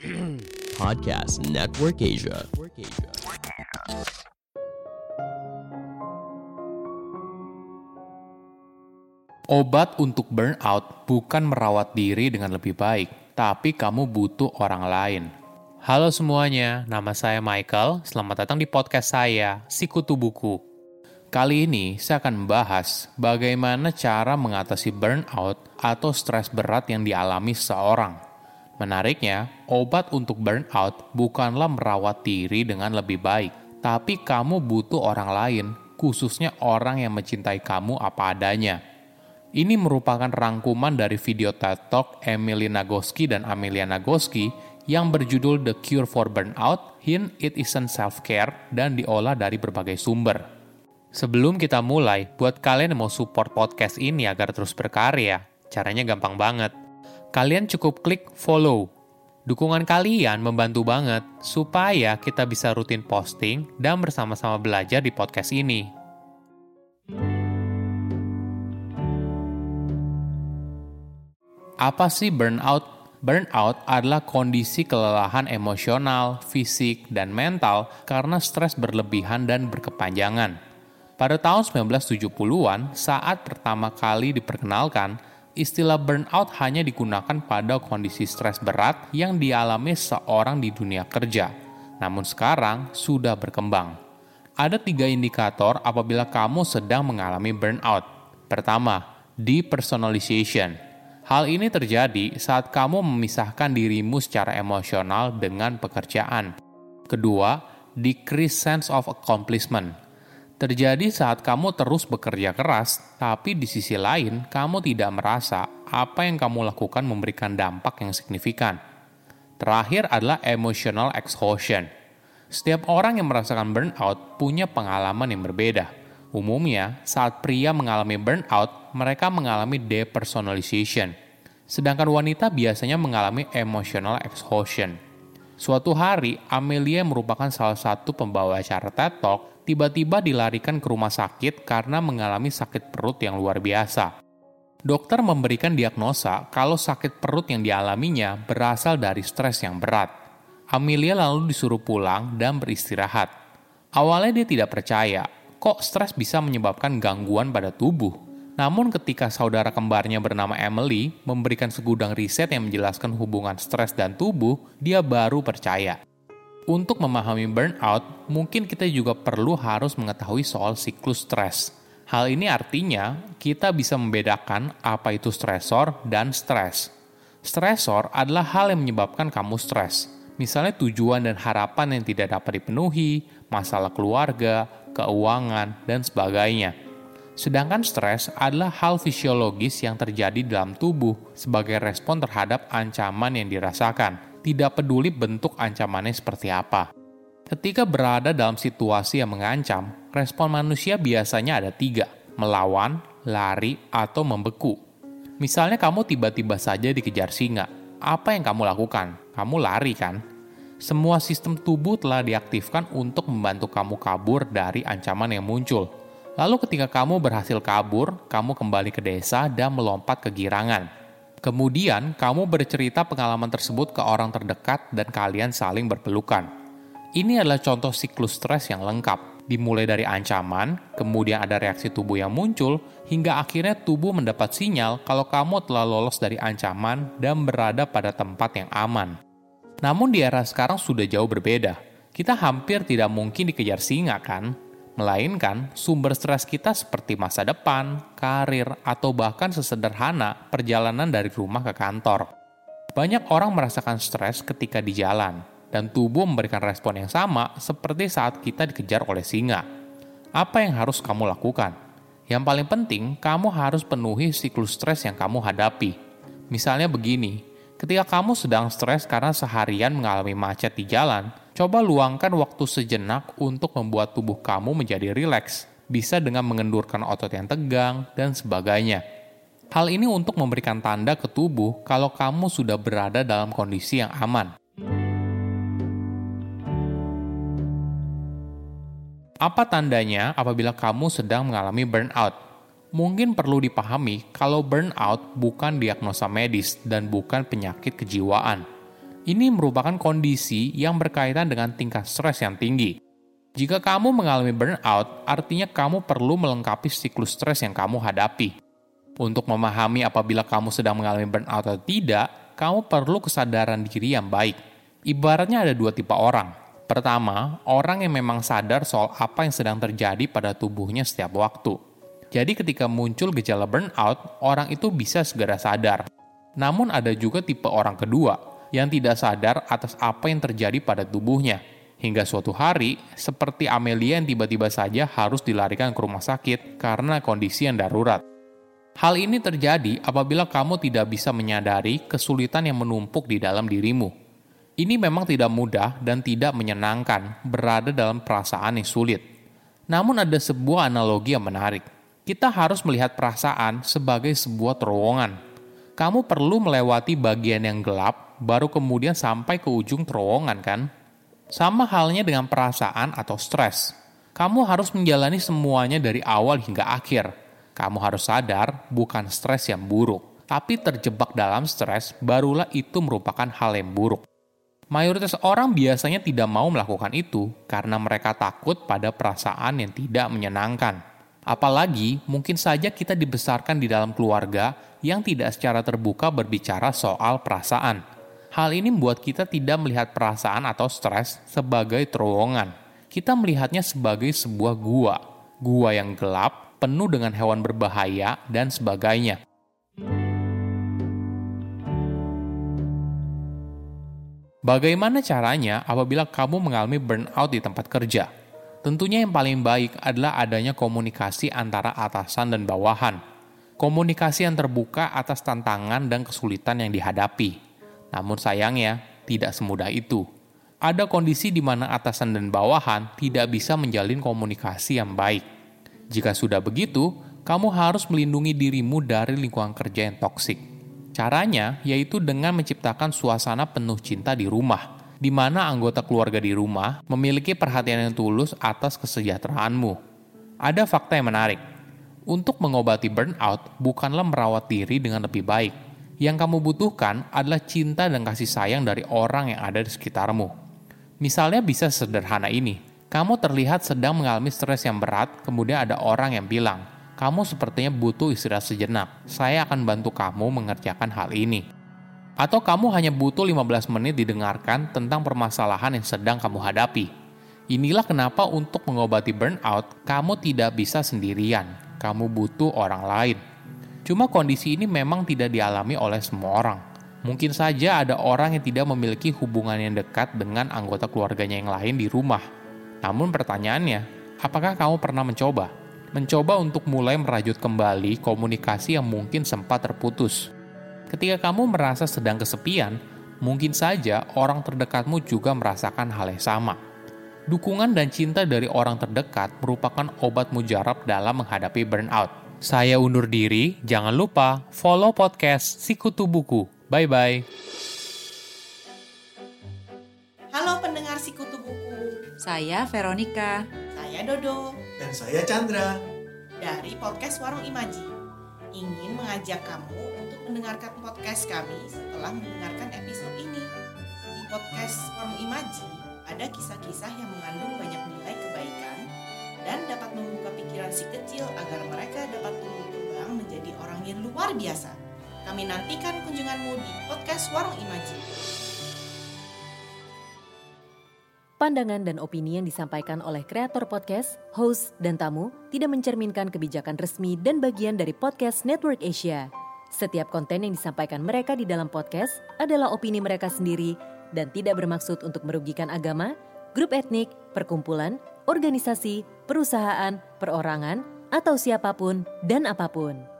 Podcast Network Asia. Obat untuk burnout bukan merawat diri dengan lebih baik, tapi kamu butuh orang lain. Halo semuanya, nama saya Michael. Selamat datang di podcast saya, Sikutu Buku. Kali ini saya akan membahas bagaimana cara mengatasi burnout atau stres berat yang dialami seseorang. Menariknya, obat untuk burnout bukanlah merawat diri dengan lebih baik, tapi kamu butuh orang lain, khususnya orang yang mencintai kamu apa adanya. Ini merupakan rangkuman dari video TED Talk Emily Nagoski dan Amelia Nagoski yang berjudul The Cure for Burnout, Hint It Isn't Self-Care, dan diolah dari berbagai sumber. Sebelum kita mulai, buat kalian yang mau support podcast ini agar terus berkarya, caranya gampang banget. Kalian cukup klik follow. Dukungan kalian membantu banget supaya kita bisa rutin posting dan bersama-sama belajar di podcast ini. Apa sih burnout? Burnout adalah kondisi kelelahan emosional, fisik, dan mental karena stres berlebihan dan berkepanjangan. Pada tahun 1970-an, saat pertama kali diperkenalkan, istilah burnout hanya digunakan pada kondisi stres berat yang dialami seorang di dunia kerja. Namun sekarang sudah berkembang. Ada tiga indikator apabila kamu sedang mengalami burnout. Pertama, depersonalization Hal ini terjadi saat kamu memisahkan dirimu secara emosional dengan pekerjaan. Kedua, decrease sense of accomplishment. Terjadi saat kamu terus bekerja keras, tapi di sisi lain kamu tidak merasa apa yang kamu lakukan memberikan dampak yang signifikan. Terakhir adalah emotional exhaustion. Setiap orang yang merasakan burnout punya pengalaman yang berbeda. Umumnya, saat pria mengalami burnout, mereka mengalami depersonalization. Sedangkan wanita biasanya mengalami emotional exhaustion. Suatu hari, Amelia merupakan salah satu pembawa acara TED Talk, tiba-tiba dilarikan ke rumah sakit karena mengalami sakit perut yang luar biasa. Dokter memberikan diagnosa kalau sakit perut yang dialaminya berasal dari stres yang berat. Amelia lalu disuruh pulang dan beristirahat. Awalnya dia tidak percaya kok stres bisa menyebabkan gangguan pada tubuh. Namun ketika saudara kembarnya bernama Emily memberikan segudang riset yang menjelaskan hubungan stres dan tubuh, dia baru percaya. Untuk memahami burnout, mungkin kita juga perlu harus mengetahui soal siklus stres. Hal ini artinya kita bisa membedakan apa itu stresor dan stres. Stresor adalah hal yang menyebabkan kamu stres. Misalnya tujuan dan harapan yang tidak dapat dipenuhi, masalah keluarga, keuangan, dan sebagainya. Sedangkan stres adalah hal fisiologis yang terjadi dalam tubuh sebagai respon terhadap ancaman yang dirasakan, tidak peduli bentuk ancamannya seperti apa. Ketika berada dalam situasi yang mengancam, respon manusia biasanya ada tiga, melawan, lari, atau membeku. Misalnya kamu tiba-tiba saja dikejar singa, apa yang kamu lakukan? Kamu lari kan? semua sistem tubuh telah diaktifkan untuk membantu kamu kabur dari ancaman yang muncul. Lalu ketika kamu berhasil kabur, kamu kembali ke desa dan melompat ke girangan. Kemudian, kamu bercerita pengalaman tersebut ke orang terdekat dan kalian saling berpelukan. Ini adalah contoh siklus stres yang lengkap, dimulai dari ancaman, kemudian ada reaksi tubuh yang muncul, hingga akhirnya tubuh mendapat sinyal kalau kamu telah lolos dari ancaman dan berada pada tempat yang aman. Namun di era sekarang sudah jauh berbeda. Kita hampir tidak mungkin dikejar singa kan? Melainkan sumber stres kita seperti masa depan, karir, atau bahkan sesederhana perjalanan dari rumah ke kantor. Banyak orang merasakan stres ketika di jalan, dan tubuh memberikan respon yang sama seperti saat kita dikejar oleh singa. Apa yang harus kamu lakukan? Yang paling penting, kamu harus penuhi siklus stres yang kamu hadapi. Misalnya begini, Ketika kamu sedang stres karena seharian mengalami macet di jalan, coba luangkan waktu sejenak untuk membuat tubuh kamu menjadi rileks, bisa dengan mengendurkan otot yang tegang, dan sebagainya. Hal ini untuk memberikan tanda ke tubuh kalau kamu sudah berada dalam kondisi yang aman. Apa tandanya apabila kamu sedang mengalami burnout? Mungkin perlu dipahami kalau burnout bukan diagnosa medis dan bukan penyakit kejiwaan. Ini merupakan kondisi yang berkaitan dengan tingkat stres yang tinggi. Jika kamu mengalami burnout, artinya kamu perlu melengkapi siklus stres yang kamu hadapi. Untuk memahami apabila kamu sedang mengalami burnout atau tidak, kamu perlu kesadaran diri yang baik. Ibaratnya ada dua tipe orang. Pertama, orang yang memang sadar soal apa yang sedang terjadi pada tubuhnya setiap waktu. Jadi ketika muncul gejala burnout, orang itu bisa segera sadar. Namun ada juga tipe orang kedua, yang tidak sadar atas apa yang terjadi pada tubuhnya Hingga suatu hari, seperti Amelia yang tiba-tiba saja harus dilarikan ke rumah sakit karena kondisi yang darurat. Hal ini terjadi apabila kamu tidak bisa menyadari kesulitan yang menumpuk di dalam dirimu. Ini memang tidak mudah dan tidak menyenangkan berada dalam perasaan yang sulit. Namun ada sebuah analogi yang menarik. Kita harus melihat perasaan sebagai sebuah terowongan. Kamu perlu melewati bagian yang gelap, baru kemudian sampai ke ujung terowongan kan? Sama halnya dengan perasaan atau stres. Kamu harus menjalani semuanya dari awal hingga akhir. Kamu harus sadar bukan stres yang buruk, tapi terjebak dalam stres barulah itu merupakan hal yang buruk. Mayoritas orang biasanya tidak mau melakukan itu karena mereka takut pada perasaan yang tidak menyenangkan. Apalagi mungkin saja kita dibesarkan di dalam keluarga yang tidak secara terbuka berbicara soal perasaan Hal ini membuat kita tidak melihat perasaan atau stres sebagai terowongan. Kita melihatnya sebagai sebuah gua, gua yang gelap, penuh dengan hewan berbahaya, dan sebagainya. Bagaimana caranya apabila kamu mengalami burnout di tempat kerja? Tentunya yang paling baik adalah adanya komunikasi antara atasan dan bawahan. Komunikasi yang terbuka atas tantangan dan kesulitan yang dihadapi namun sayangnya, tidak semudah itu. Ada kondisi di mana atasan dan bawahan tidak bisa menjalin komunikasi yang baik. Jika sudah begitu, kamu harus melindungi dirimu dari lingkungan kerja yang toksik. Caranya yaitu dengan menciptakan suasana penuh cinta di rumah, di mana anggota keluarga di rumah memiliki perhatian yang tulus atas kesejahteraanmu. Ada fakta yang menarik. Untuk mengobati burnout bukanlah merawat diri dengan lebih baik, yang kamu butuhkan adalah cinta dan kasih sayang dari orang yang ada di sekitarmu. Misalnya bisa sederhana ini, kamu terlihat sedang mengalami stres yang berat, kemudian ada orang yang bilang, kamu sepertinya butuh istirahat sejenak, saya akan bantu kamu mengerjakan hal ini. Atau kamu hanya butuh 15 menit didengarkan tentang permasalahan yang sedang kamu hadapi. Inilah kenapa untuk mengobati burnout, kamu tidak bisa sendirian, kamu butuh orang lain. Cuma kondisi ini memang tidak dialami oleh semua orang. Mungkin saja ada orang yang tidak memiliki hubungan yang dekat dengan anggota keluarganya yang lain di rumah. Namun pertanyaannya, apakah kamu pernah mencoba? Mencoba untuk mulai merajut kembali komunikasi yang mungkin sempat terputus. Ketika kamu merasa sedang kesepian, mungkin saja orang terdekatmu juga merasakan hal yang sama. Dukungan dan cinta dari orang terdekat merupakan obat mujarab dalam menghadapi burnout. Saya undur diri, jangan lupa follow podcast Sikutu Buku. Bye-bye. Halo pendengar Sikutu Buku. Saya Veronica. Saya Dodo. Dan saya Chandra. Dari podcast Warung Imaji. Ingin mengajak kamu untuk mendengarkan podcast kami setelah mendengarkan episode ini. Di podcast Warung Imaji ada kisah-kisah yang mengandung banyak nilai kebaikan dan dapat membuka pikiran si kecil agar mereka luar biasa. Kami nantikan kunjunganmu di podcast Warung Imaji. Pandangan dan opini yang disampaikan oleh kreator podcast, host, dan tamu tidak mencerminkan kebijakan resmi dan bagian dari podcast Network Asia. Setiap konten yang disampaikan mereka di dalam podcast adalah opini mereka sendiri dan tidak bermaksud untuk merugikan agama, grup etnik, perkumpulan, organisasi, perusahaan, perorangan, atau siapa pun dan apa pun.